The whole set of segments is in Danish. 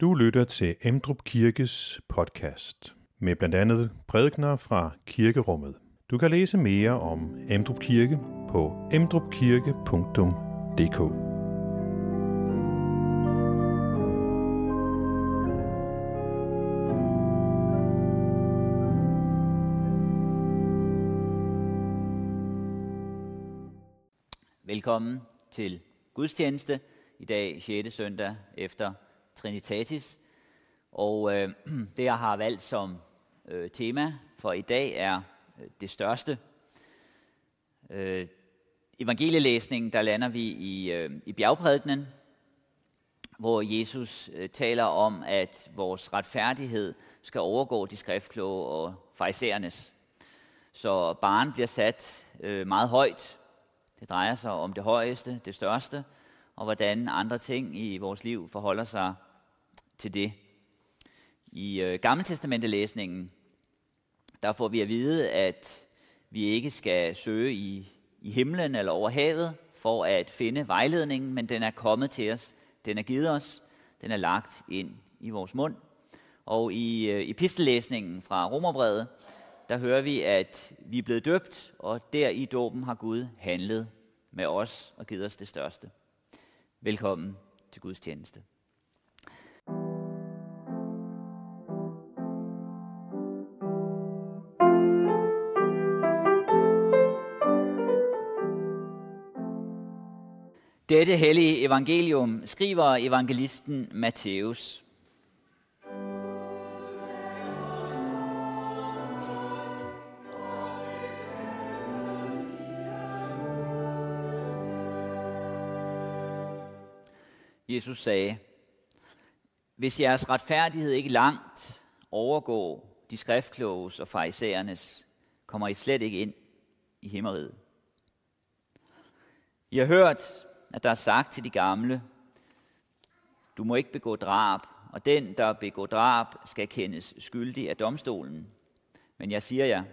Du lytter til Emdrup Kirkes podcast med blandt andet prædikner fra kirkerummet. Du kan læse mere om Emdrup Kirke på emdrupkirke.dk. Velkommen til gudstjeneste i dag 6. søndag efter Trinitatis. Og øh, det, jeg har valgt som øh, tema for i dag, er øh, det største. Øh, evangelielæsningen, der lander vi i, øh, i bjergprædikenen, hvor Jesus øh, taler om, at vores retfærdighed skal overgå de skriftkloge og farisæernes. Så barn bliver sat øh, meget højt. Det drejer sig om det højeste, det største, og hvordan andre ting i vores liv forholder sig til det. I øh, Gammeltestamentelæsningen, der får vi at vide, at vi ikke skal søge i, i himlen eller over havet for at finde vejledningen, men den er kommet til os, den er givet os, den er lagt ind i vores mund. Og i øh, epistellæsningen fra Romerbrevet, der hører vi, at vi er blevet døbt, og der i dåben har Gud handlet med os og givet os det største. Velkommen til Guds tjeneste. Dette hellige evangelium skriver evangelisten Matthæus. Jesus sagde, hvis jeres retfærdighed ikke langt overgår de skriftkloges og farisæernes, kommer I slet ikke ind i himmeriget. I har hørt, at der er sagt til de gamle, du må ikke begå drab, og den, der begår drab, skal kendes skyldig af domstolen. Men jeg siger jer,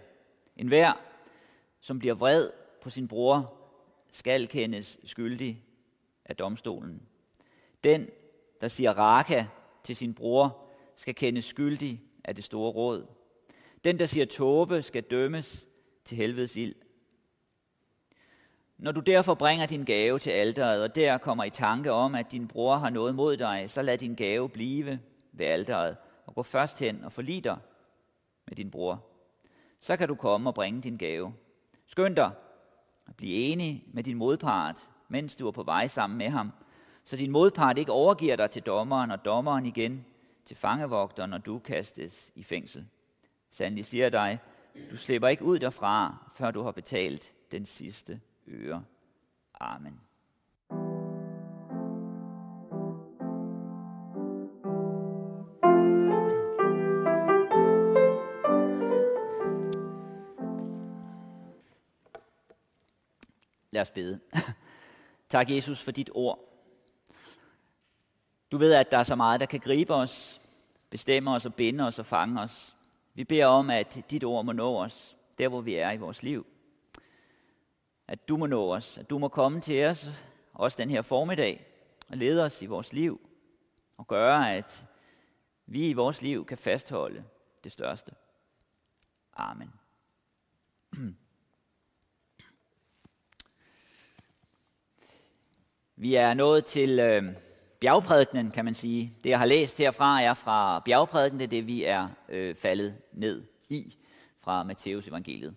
enhver, som bliver vred på sin bror, skal kendes skyldig af domstolen. Den, der siger raka til sin bror, skal kendes skyldig af det store råd. Den, der siger tåbe, skal dømmes til helvedes ild. Når du derfor bringer din gave til alteret, og der kommer i tanke om, at din bror har noget mod dig, så lad din gave blive ved alteret, og gå først hen og forlig dig med din bror. Så kan du komme og bringe din gave. Skynd dig at blive enig med din modpart, mens du er på vej sammen med ham, så din modpart ikke overgiver dig til dommeren, og dommeren igen til fangevogteren, når du kastes i fængsel. Sandelig siger dig, du slipper ikke ud derfra, før du har betalt den sidste ører. Amen. Lad os bede. tak Jesus for dit ord. Du ved, at der er så meget, der kan gribe os, bestemme os og binde os og fange os. Vi beder om, at dit ord må nå os, der hvor vi er i vores liv at du må nå os, at du må komme til os, også den her formiddag, og lede os i vores liv, og gøre, at vi i vores liv kan fastholde det største. Amen. Vi er nået til øh, bjergprædikenen, kan man sige. Det, jeg har læst herfra, er fra bjergprædikenen, det er det, vi er øh, faldet ned i fra Matteus evangeliet.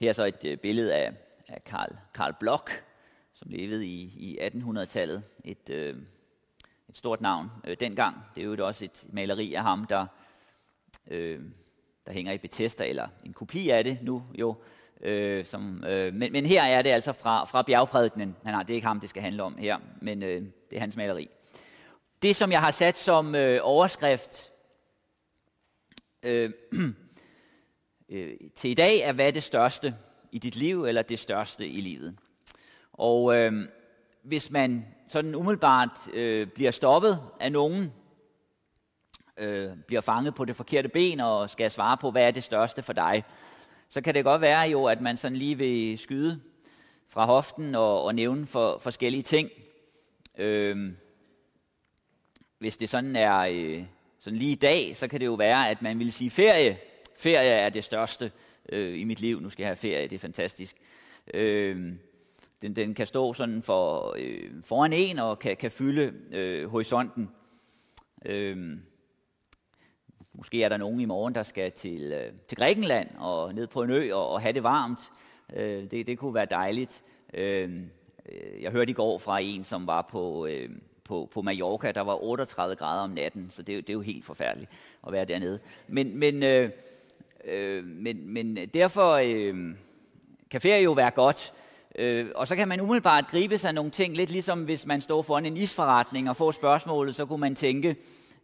Her er så et øh, billede af af Karl, Karl Bloch, som levede i, i 1800-tallet. Et, øh, et stort navn øh, dengang. Det er jo også et maleri af ham, der, øh, der hænger i Bethesda, eller en kopi af det nu jo. Øh, som, øh, men, men her er det altså fra, fra bjergprædikenen. Nej, nej, det er ikke ham, det skal handle om her, men øh, det er hans maleri. Det, som jeg har sat som øh, overskrift øh, øh, til i dag, er, hvad er det største? I dit liv, eller det største i livet. Og øh, hvis man sådan umiddelbart øh, bliver stoppet af nogen, øh, bliver fanget på det forkerte ben og skal svare på, hvad er det største for dig, så kan det godt være jo, at man sådan lige vil skyde fra hoften og, og nævne for forskellige ting. Øh, hvis det sådan er øh, sådan lige i dag, så kan det jo være, at man vil sige ferie. Ferie er det største øh, i mit liv. Nu skal jeg have ferie, det er fantastisk. Øh, den, den kan stå sådan for, øh, foran en og kan, kan fylde øh, horisonten. Øh, måske er der nogen i morgen, der skal til, øh, til Grækenland og ned på en ø og, og have det varmt. Øh, det, det kunne være dejligt. Øh, jeg hørte i går fra en, som var på, øh, på, på Mallorca, der var 38 grader om natten, så det, det er jo helt forfærdeligt at være dernede. Men, men, øh, øh, men, men derfor øh, kan ferie jo være godt, Øh, og så kan man umiddelbart gribe sig nogle ting, lidt ligesom hvis man står foran en isforretning og får spørgsmålet, så kunne man tænke,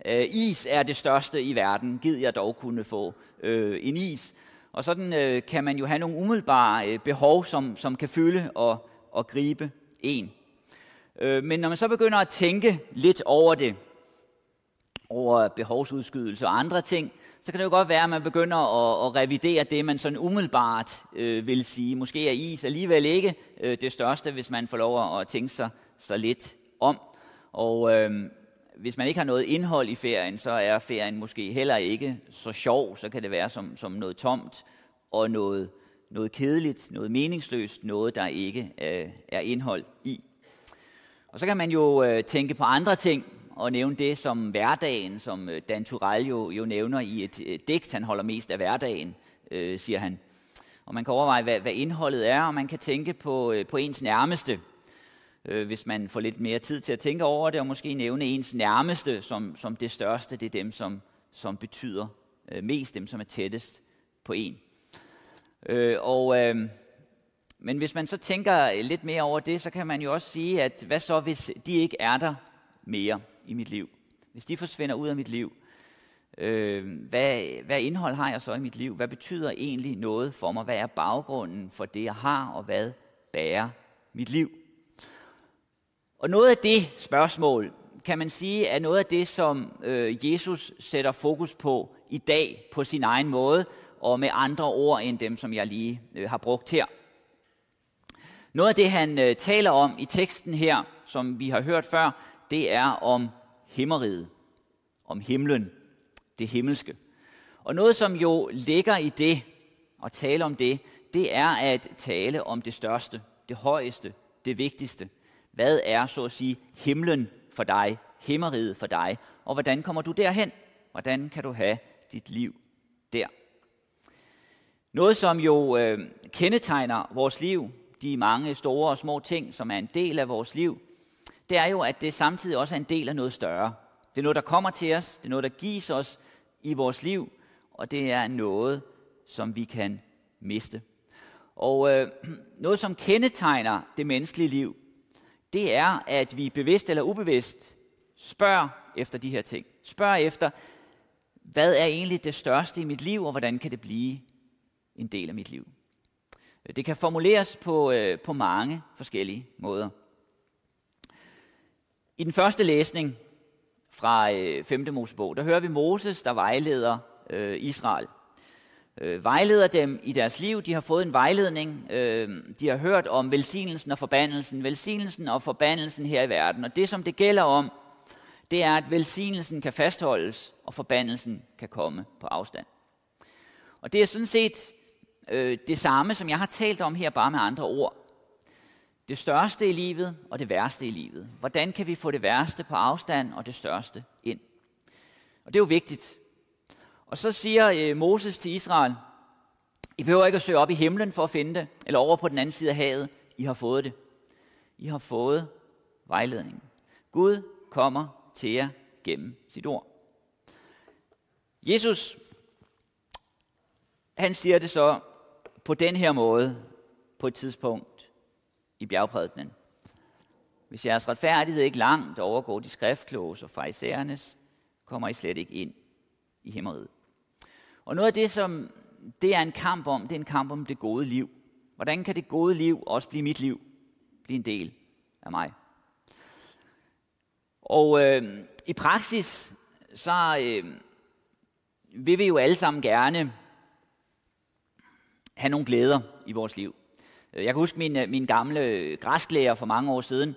øh, is er det største i verden, gid jeg dog kunne få øh, en is. Og sådan øh, kan man jo have nogle umiddelbare øh, behov, som, som kan fylde og, og gribe en. Øh, men når man så begynder at tænke lidt over det, over behovsudskydelse og andre ting, så kan det jo godt være, at man begynder at, at revidere det, man sådan umiddelbart øh, vil sige. Måske er is alligevel ikke øh, det største, hvis man får lov at tænke sig så lidt om. Og øh, hvis man ikke har noget indhold i ferien, så er ferien måske heller ikke så sjov. Så kan det være som, som noget tomt og noget, noget kedeligt, noget meningsløst, noget der ikke øh, er indhold i. Og så kan man jo øh, tænke på andre ting, og nævne det som hverdagen, som øh, Dan Turell jo, jo nævner i et, et digt. Han holder mest af hverdagen, øh, siger han. Og man kan overveje, hvad, hvad indholdet er, og man kan tænke på, øh, på ens nærmeste, øh, hvis man får lidt mere tid til at tænke over det, og måske nævne ens nærmeste som, som det største. Det er dem, som, som betyder øh, mest, dem som er tættest på en. Øh, og, øh, men hvis man så tænker lidt mere over det, så kan man jo også sige, at hvad så, hvis de ikke er der mere? i mit liv, hvis de forsvinder ud af mit liv, øh, hvad, hvad indhold har jeg så i mit liv? Hvad betyder egentlig noget for mig? Hvad er baggrunden for det, jeg har, og hvad bærer mit liv? Og noget af det spørgsmål, kan man sige, er noget af det, som øh, Jesus sætter fokus på i dag på sin egen måde, og med andre ord end dem, som jeg lige øh, har brugt her. Noget af det, han øh, taler om i teksten her, som vi har hørt før, det er om himmeriget, om himlen, det himmelske. Og noget, som jo ligger i det, at tale om det, det er at tale om det største, det højeste, det vigtigste. Hvad er, så at sige, himlen for dig, himmeriget for dig, og hvordan kommer du derhen? Hvordan kan du have dit liv der? Noget, som jo øh, kendetegner vores liv, de mange store og små ting, som er en del af vores liv, det er jo, at det samtidig også er en del af noget større. Det er noget, der kommer til os, det er noget, der gives os i vores liv, og det er noget, som vi kan miste. Og øh, noget, som kendetegner det menneskelige liv, det er, at vi bevidst eller ubevidst spørger efter de her ting. Spørger efter, hvad er egentlig det største i mit liv, og hvordan kan det blive en del af mit liv? Det kan formuleres på, øh, på mange forskellige måder. I den første læsning fra øh, 5. Mosebog, der hører vi Moses, der vejleder øh, Israel. Øh, vejleder dem i deres liv. De har fået en vejledning. Øh, de har hørt om velsignelsen og forbandelsen. Velsignelsen og forbandelsen her i verden. Og det, som det gælder om, det er, at velsignelsen kan fastholdes, og forbandelsen kan komme på afstand. Og det er sådan set øh, det samme, som jeg har talt om her, bare med andre ord. Det største i livet og det værste i livet. Hvordan kan vi få det værste på afstand og det største ind? Og det er jo vigtigt. Og så siger øh, Moses til Israel, I behøver ikke at søge op i himlen for at finde det, eller over på den anden side af havet. I har fået det. I har fået vejledningen. Gud kommer til jer gennem sit ord. Jesus, han siger det så på den her måde på et tidspunkt i bjergprædikenen. Hvis jeres retfærdighed ikke langt overgår de skriftkloge og farisæernes, kommer I slet ikke ind i himmeriet. Og noget af det, som det er en kamp om, det er en kamp om det gode liv. Hvordan kan det gode liv også blive mit liv? Blive en del af mig. Og øh, i praksis, så øh, vil vi jo alle sammen gerne have nogle glæder i vores liv. Øh, jeg kan huske min, øh, min gamle græsklærer for mange år siden.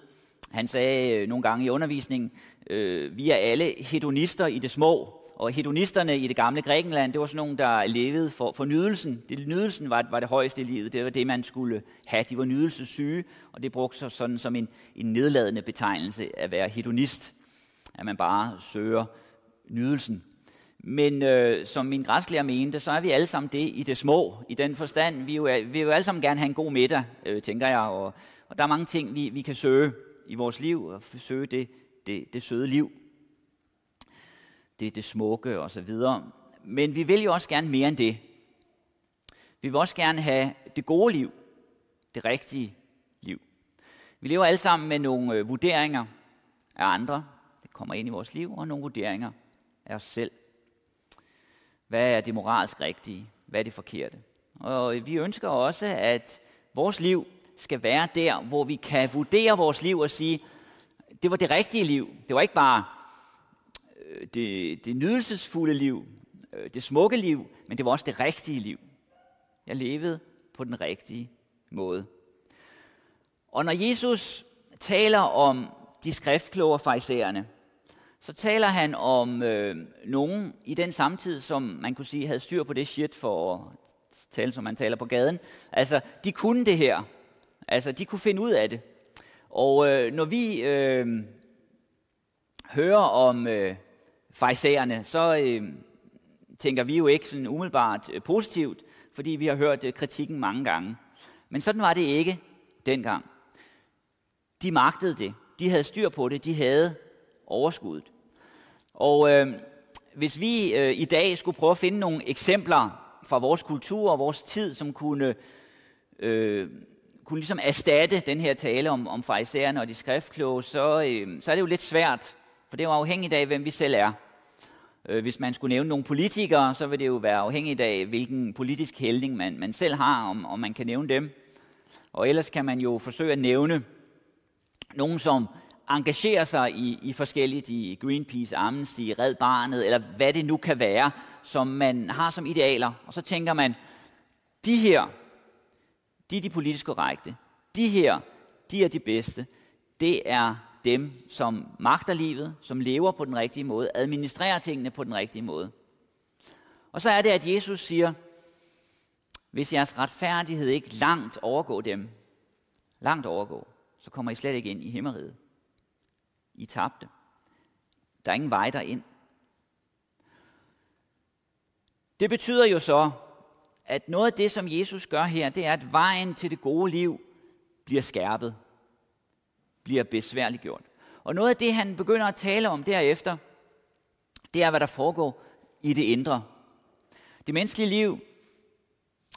Han sagde øh, nogle gange i undervisningen, øh, vi er alle hedonister i det små. Og hedonisterne i det gamle Grækenland, det var sådan nogle, der levede for, for nydelsen. Det, nydelsen var, var det højeste i livet. Det var det, man skulle have. De var nydelsessyge, og det brugte sig sådan som en, en nedladende betegnelse at være hedonist. At man bare søger nydelsen. Men øh, som min græsklærer mente, så er vi alle sammen det i det små. I den forstand, vi, jo er, vi vil jo alle sammen gerne have en god middag, øh, tænker jeg. Og, og der er mange ting, vi, vi kan søge i vores liv, og søge det, det, det søde liv. Det, det smukke og så videre. Men vi vil jo også gerne mere end det. Vi vil også gerne have det gode liv, det rigtige liv. Vi lever alle sammen med nogle øh, vurderinger af andre, det kommer ind i vores liv, og nogle vurderinger af os selv. Hvad er det moralsk rigtige? Hvad er det forkerte? Og vi ønsker også, at vores liv skal være der, hvor vi kan vurdere vores liv og sige, det var det rigtige liv. Det var ikke bare øh, det, det nydelsesfulde liv, øh, det smukke liv, men det var også det rigtige liv. Jeg levede på den rigtige måde. Og når Jesus taler om de skriftkloge farisæerne, så taler han om øh, nogen i den samtid, som man kunne sige havde styr på det shit, for at tale som man taler på gaden. Altså, de kunne det her. Altså, de kunne finde ud af det. Og øh, når vi øh, hører om øh, fejsagerne, så øh, tænker vi jo ikke sådan umiddelbart øh, positivt, fordi vi har hørt øh, kritikken mange gange. Men sådan var det ikke dengang. De magtede det. De havde styr på det. De havde overskuddet. Og øh, hvis vi øh, i dag skulle prøve at finde nogle eksempler fra vores kultur og vores tid, som kunne, øh, kunne ligesom erstatte den her tale om, om farisæerne og de skriftkloge, så, øh, så er det jo lidt svært, for det er jo afhængigt af, hvem vi selv er. Øh, hvis man skulle nævne nogle politikere, så vil det jo være afhængigt af, hvilken politisk hældning man, man selv har, om, om man kan nævne dem. Og ellers kan man jo forsøge at nævne nogen, som engagerer sig i, i forskelligt, i Greenpeace, Amnesty, Red Barnet, eller hvad det nu kan være, som man har som idealer. Og så tænker man, de her, de er de politisk korrekte. De her, de er de bedste. Det er dem, som magter livet, som lever på den rigtige måde, administrerer tingene på den rigtige måde. Og så er det, at Jesus siger, hvis jeres retfærdighed ikke langt overgår dem, langt overgår, så kommer I slet ikke ind i himmeriget. I tabte. Der er ingen vej derind. Det betyder jo så, at noget af det, som Jesus gør her, det er, at vejen til det gode liv bliver skærpet, bliver besværligt gjort. Og noget af det, han begynder at tale om derefter, det er, hvad der foregår i det indre. Det menneskelige liv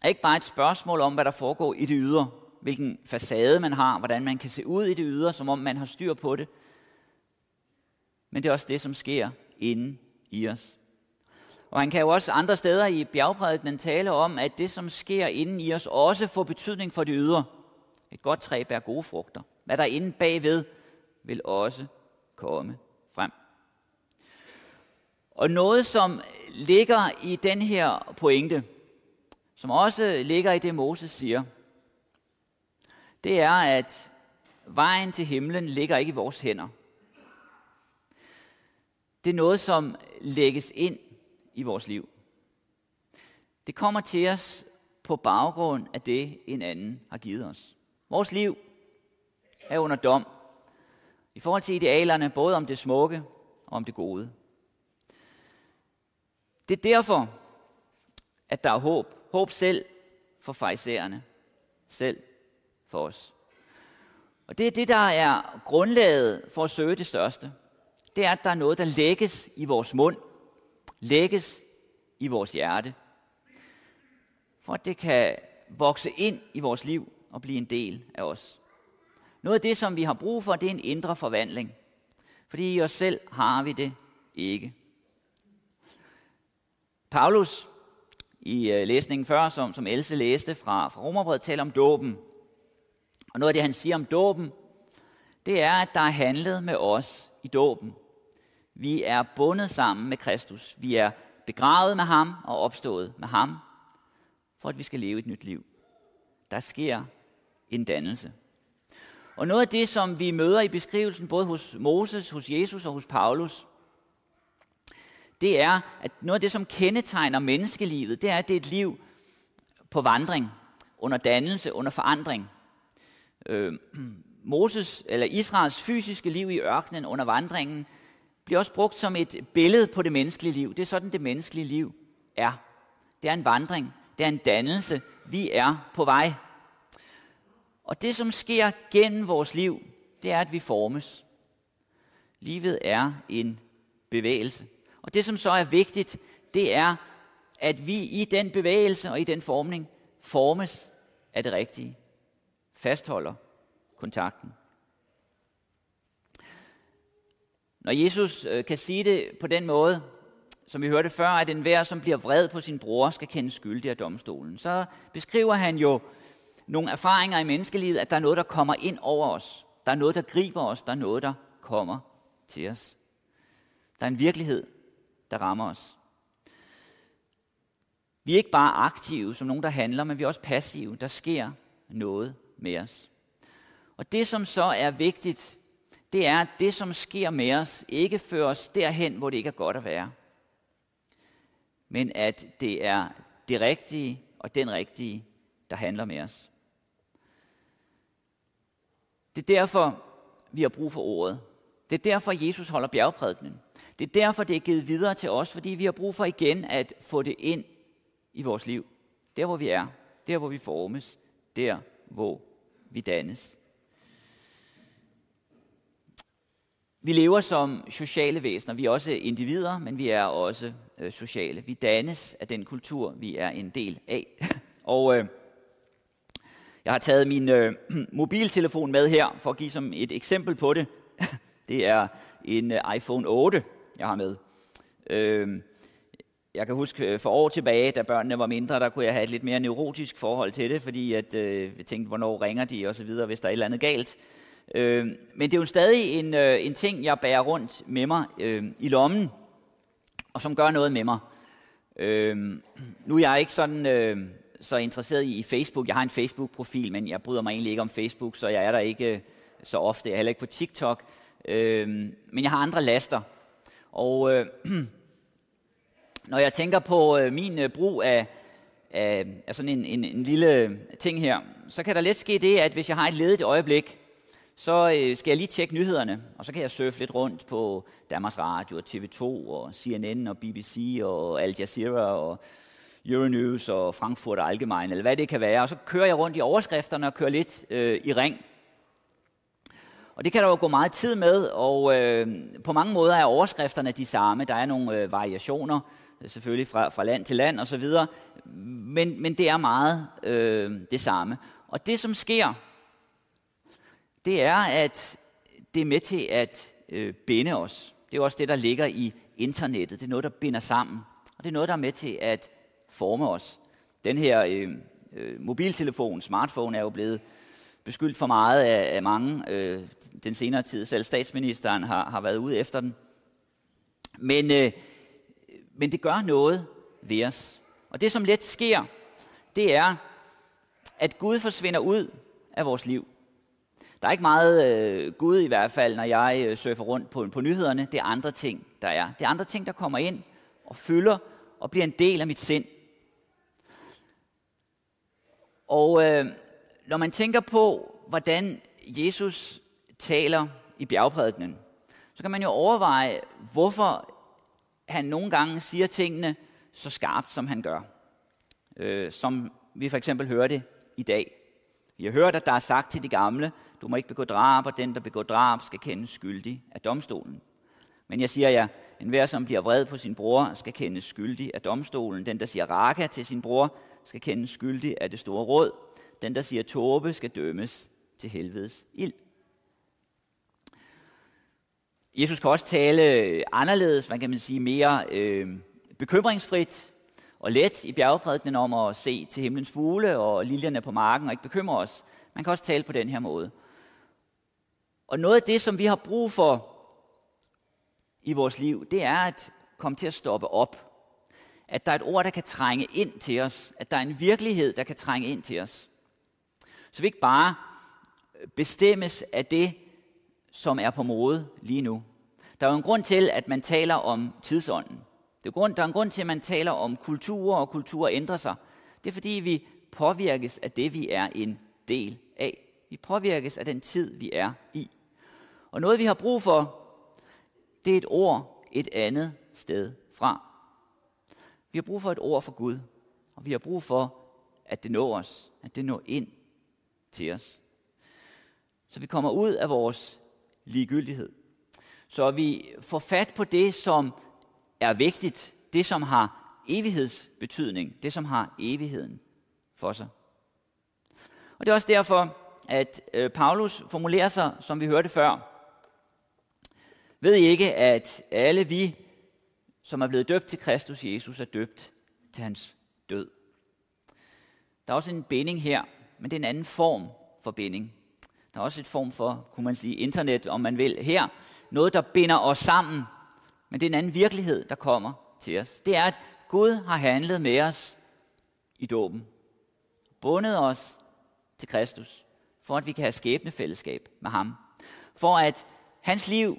er ikke bare et spørgsmål om, hvad der foregår i det ydre, hvilken facade man har, hvordan man kan se ud i det ydre, som om man har styr på det men det er også det, som sker inde i os. Og han kan jo også andre steder i bjergprædikenen tale om, at det, som sker inde i os, også får betydning for det ydre. Et godt træ bærer gode frugter. Hvad der er inde bagved, vil også komme frem. Og noget, som ligger i den her pointe, som også ligger i det, Moses siger, det er, at vejen til himlen ligger ikke i vores hænder det er noget, som lægges ind i vores liv. Det kommer til os på baggrund af det, en anden har givet os. Vores liv er under dom i forhold til idealerne, både om det smukke og om det gode. Det er derfor, at der er håb. Håb selv for fejsererne. Selv for os. Og det er det, der er grundlaget for at søge det største det er, at der er noget, der lægges i vores mund, lægges i vores hjerte, for at det kan vokse ind i vores liv og blive en del af os. Noget af det, som vi har brug for, det er en indre forvandling. Fordi i os selv har vi det ikke. Paulus i øh, læsningen før, som, som Else læste fra, fra Romerbrevet, taler om dåben. Og noget af det, han siger om dåben, det er, at der er handlet med os i dåben. Vi er bundet sammen med Kristus. Vi er begravet med ham og opstået med ham, for at vi skal leve et nyt liv. Der sker en dannelse. Og noget af det, som vi møder i beskrivelsen, både hos Moses, hos Jesus og hos Paulus, det er, at noget af det, som kendetegner menneskelivet, det er, at det er et liv på vandring, under dannelse, under forandring. Øh, Moses, eller Israels fysiske liv i ørkenen under vandringen, bliver også brugt som et billede på det menneskelige liv. Det er sådan, det menneskelige liv er. Det er en vandring, det er en dannelse. Vi er på vej. Og det, som sker gennem vores liv, det er, at vi formes. Livet er en bevægelse. Og det, som så er vigtigt, det er, at vi i den bevægelse og i den formning formes af det rigtige. Fastholder kontakten. Når Jesus øh, kan sige det på den måde, som vi hørte før, at enhver, som bliver vred på sin bror, skal kende skyldig af domstolen, så beskriver han jo nogle erfaringer i menneskelivet, at der er noget, der kommer ind over os. Der er noget, der griber os. Der er noget, der kommer til os. Der er en virkelighed, der rammer os. Vi er ikke bare aktive som nogen, der handler, men vi er også passive. Der sker noget med os. Og det, som så er vigtigt, det er, at det, som sker med os, ikke fører os derhen, hvor det ikke er godt at være. Men at det er det rigtige og den rigtige, der handler med os. Det er derfor, vi har brug for ordet. Det er derfor, Jesus holder bjergprædikenen. Det er derfor, det er givet videre til os, fordi vi har brug for igen at få det ind i vores liv. Der, hvor vi er. Der, hvor vi formes. Der, hvor vi dannes. Vi lever som sociale væsener. Vi er også individer, men vi er også øh, sociale. Vi dannes af den kultur, vi er en del af. Og øh, jeg har taget min øh, mobiltelefon med her for at give som et eksempel på det. Det er en øh, iPhone 8, jeg har med. Øh, jeg kan huske øh, for år tilbage, da børnene var mindre, der kunne jeg have et lidt mere neurotisk forhold til det, fordi at, øh, jeg tænkte, hvornår ringer de og så videre, hvis der er et eller andet galt. Øh, men det er jo stadig en, øh, en ting, jeg bærer rundt med mig øh, i lommen, og som gør noget med mig. Øh, nu er jeg ikke sådan øh, så interesseret i, i Facebook. Jeg har en Facebook-profil, men jeg bryder mig egentlig ikke om Facebook, så jeg er der ikke øh, så ofte. Jeg er heller ikke på TikTok. Øh, men jeg har andre laster. Og øh, når jeg tænker på øh, min øh, brug af, af, af sådan en, en, en lille ting her, så kan der let ske det, at hvis jeg har et ledigt øjeblik, så øh, skal jeg lige tjekke nyhederne, og så kan jeg surfe lidt rundt på Danmarks Radio, og TV2 og CNN og BBC og Al Jazeera og Euronews og Frankfurt Allgemeine, eller hvad det kan være. Og så kører jeg rundt i overskrifterne og kører lidt øh, i ring. Og det kan der jo gå meget tid med, og øh, på mange måder er overskrifterne de samme. Der er nogle øh, variationer, øh, selvfølgelig fra, fra land til land osv., men, men det er meget øh, det samme. Og det, som sker, det er, at det er med til at øh, binde os. Det er også det, der ligger i internettet. Det er noget, der binder sammen. Og det er noget, der er med til at forme os. Den her øh, øh, mobiltelefon, smartphone, er jo blevet beskyldt for meget af, af mange øh, den senere tid. Selv statsministeren har, har været ude efter den. Men, øh, men det gør noget ved os. Og det, som let sker, det er, at Gud forsvinder ud af vores liv. Der er ikke meget øh, Gud i hvert fald, når jeg øh, surfer rundt på, på nyhederne. Det er andre ting, der er. Det er andre ting, der kommer ind og fylder og bliver en del af mit sind. Og øh, når man tænker på, hvordan Jesus taler i bjergprædikenen, så kan man jo overveje, hvorfor han nogle gange siger tingene så skarpt, som han gør. Øh, som vi for eksempel hørte i dag. Vi har hørt, at der er sagt til de gamle, du må ikke begå drab, og den, der begår drab, skal kendes skyldig af domstolen. Men jeg siger jer, en enhver, som bliver vred på sin bror, skal kendes skyldig af domstolen. Den, der siger raka til sin bror, skal kendes skyldig af det store råd. Den, der siger tåbe, skal dømmes til helvedes ild. Jesus kan også tale anderledes, man kan man sige mere øh, bekymringsfrit og let i bjergprædikenen om at se til himlens fugle og liljerne på marken og ikke bekymre os. Man kan også tale på den her måde. Og noget af det, som vi har brug for i vores liv, det er at komme til at stoppe op. At der er et ord, der kan trænge ind til os. At der er en virkelighed, der kan trænge ind til os. Så vi ikke bare bestemmes af det, som er på mode lige nu. Der er jo en grund til, at man taler om tidsånden. Det er grund, der er en grund til, at man taler om kultur, og kultur ændrer sig. Det er fordi, vi påvirkes af det, vi er en del af. Vi påvirkes af den tid, vi er i. Og noget, vi har brug for, det er et ord et andet sted fra. Vi har brug for et ord for Gud, og vi har brug for, at det når os, at det når ind til os. Så vi kommer ud af vores ligegyldighed. Så vi får fat på det, som er vigtigt, det som har evighedsbetydning, det som har evigheden for sig. Og det er også derfor, at øh, Paulus formulerer sig, som vi hørte før. Ved I ikke, at alle vi, som er blevet døbt til Kristus Jesus, er døbt til hans død? Der er også en binding her, men det er en anden form for binding. Der er også et form for, kunne man sige, internet, om man vil. Her, noget, der binder os sammen, men det er en anden virkelighed, der kommer til os. Det er, at Gud har handlet med os i dåben. Bundet os til Kristus, for at vi kan have skæbnefællesskab med ham. For at hans liv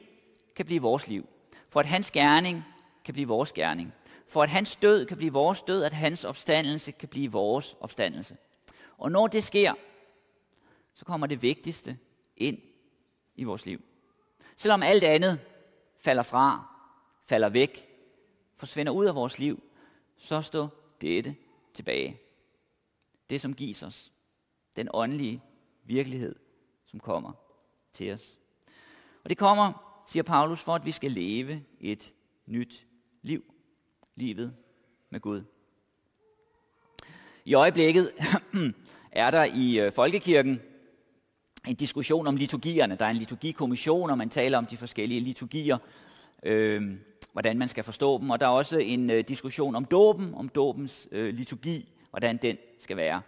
kan blive vores liv. For at hans gerning kan blive vores gerning. For at hans død kan blive vores død, at hans opstandelse kan blive vores opstandelse. Og når det sker, så kommer det vigtigste ind i vores liv. Selvom alt andet falder fra, falder væk, forsvinder ud af vores liv, så står dette tilbage. Det, som gives os. Den åndelige virkelighed, som kommer til os. Og det kommer, siger Paulus, for at vi skal leve et nyt liv. Livet med Gud. I øjeblikket er der i øh, Folkekirken en diskussion om liturgierne. Der er en liturgikommission, og man taler om de forskellige liturgier, øh, hvordan man skal forstå dem. Og der er også en øh, diskussion om dåben, om dåbens øh, liturgi, hvordan den skal være.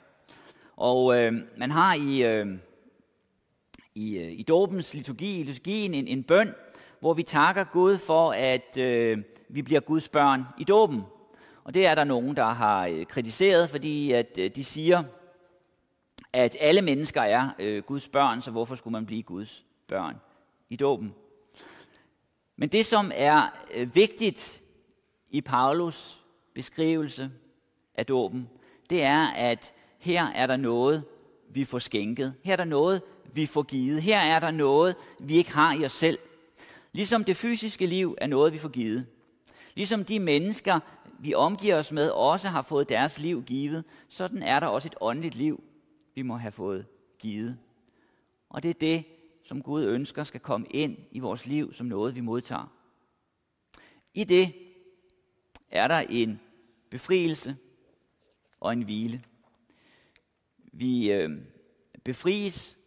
Og øh, man har i, øh, i, øh, i dåbens liturgi, i liturgien, en, en bøn, hvor vi takker Gud for, at øh, vi bliver Guds børn i dåben. Og det er der nogen, der har øh, kritiseret, fordi at øh, de siger, at alle mennesker er øh, Guds børn, så hvorfor skulle man blive Guds børn i dåben? Men det, som er øh, vigtigt i Paulus beskrivelse af dåben, det er, at her er der noget, vi får skænket. Her er der noget, vi får givet. Her er der noget, vi ikke har i os selv. Ligesom det fysiske liv er noget, vi får givet. Ligesom de mennesker, vi omgiver os med, også har fået deres liv givet, sådan er der også et åndeligt liv, vi må have fået givet. Og det er det, som Gud ønsker skal komme ind i vores liv som noget, vi modtager. I det er der en befrielse og en hvile. Vi øh, befries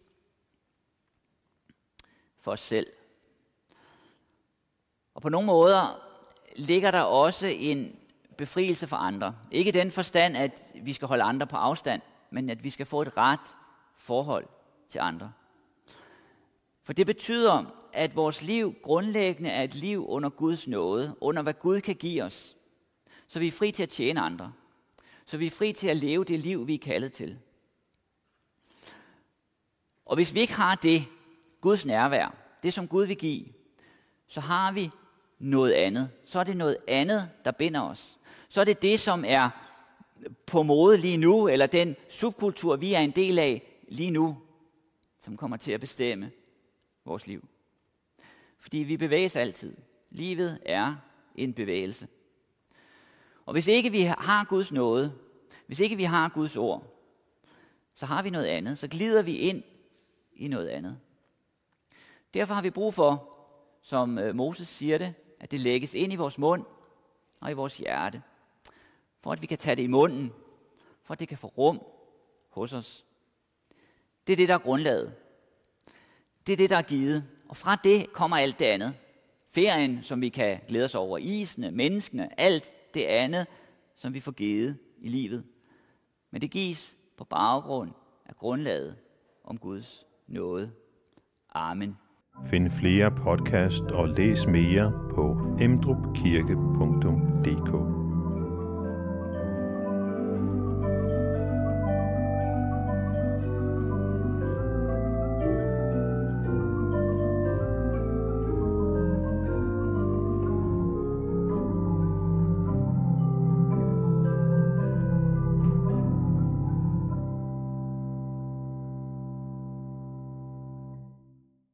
for os selv. Og på nogle måder ligger der også en befrielse for andre. Ikke den forstand, at vi skal holde andre på afstand, men at vi skal få et ret forhold til andre. For det betyder, at vores liv grundlæggende er et liv under Guds nåde, under hvad Gud kan give os. Så vi er fri til at tjene andre. Så vi er fri til at leve det liv, vi er kaldet til. Og hvis vi ikke har det, Guds nærvær, det som Gud vil give, så har vi noget andet. Så er det noget andet, der binder os. Så er det det, som er på mode lige nu, eller den subkultur, vi er en del af lige nu, som kommer til at bestemme vores liv. Fordi vi bevæges altid. Livet er en bevægelse. Og hvis ikke vi har Guds nåde, hvis ikke vi har Guds ord, så har vi noget andet. Så glider vi ind i noget andet. Derfor har vi brug for, som øh, Moses siger det, at det lægges ind i vores mund og i vores hjerte. For at vi kan tage det i munden. For at det kan få rum hos os. Det er det, der er grundlaget. Det er det, der er givet. Og fra det kommer alt det andet. Ferien, som vi kan glæde os over. Isene, menneskene, alt det andet, som vi får givet i livet. Men det gives på baggrund af grundlaget om Guds nåde. Amen. Find flere podcast og læs mere på emdrupkirke.dk